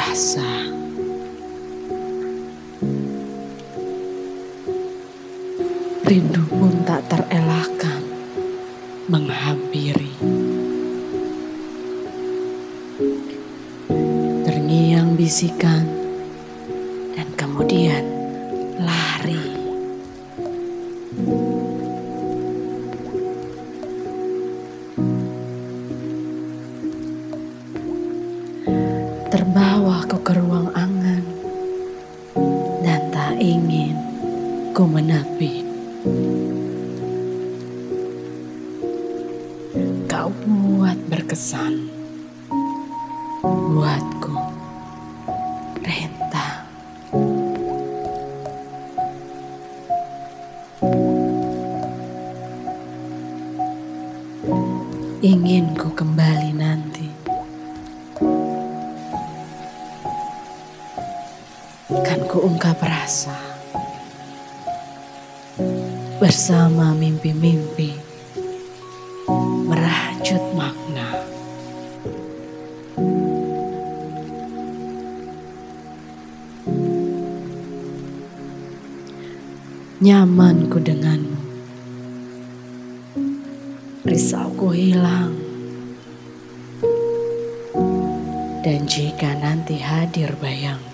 perasa. Rindu pun tak terelakkan menghampiri. Terngiang bisikan dan kemudian Terbawa kau ke ruang angan dan tak ingin ku menepi. Kau buat berkesan buatku rentang. Ingin ku kembali nanti. Kan ku ungkap rasa bersama mimpi-mimpi merajut makna. Nyamanku denganmu, risauku hilang. Dan jika nanti hadir bayangmu,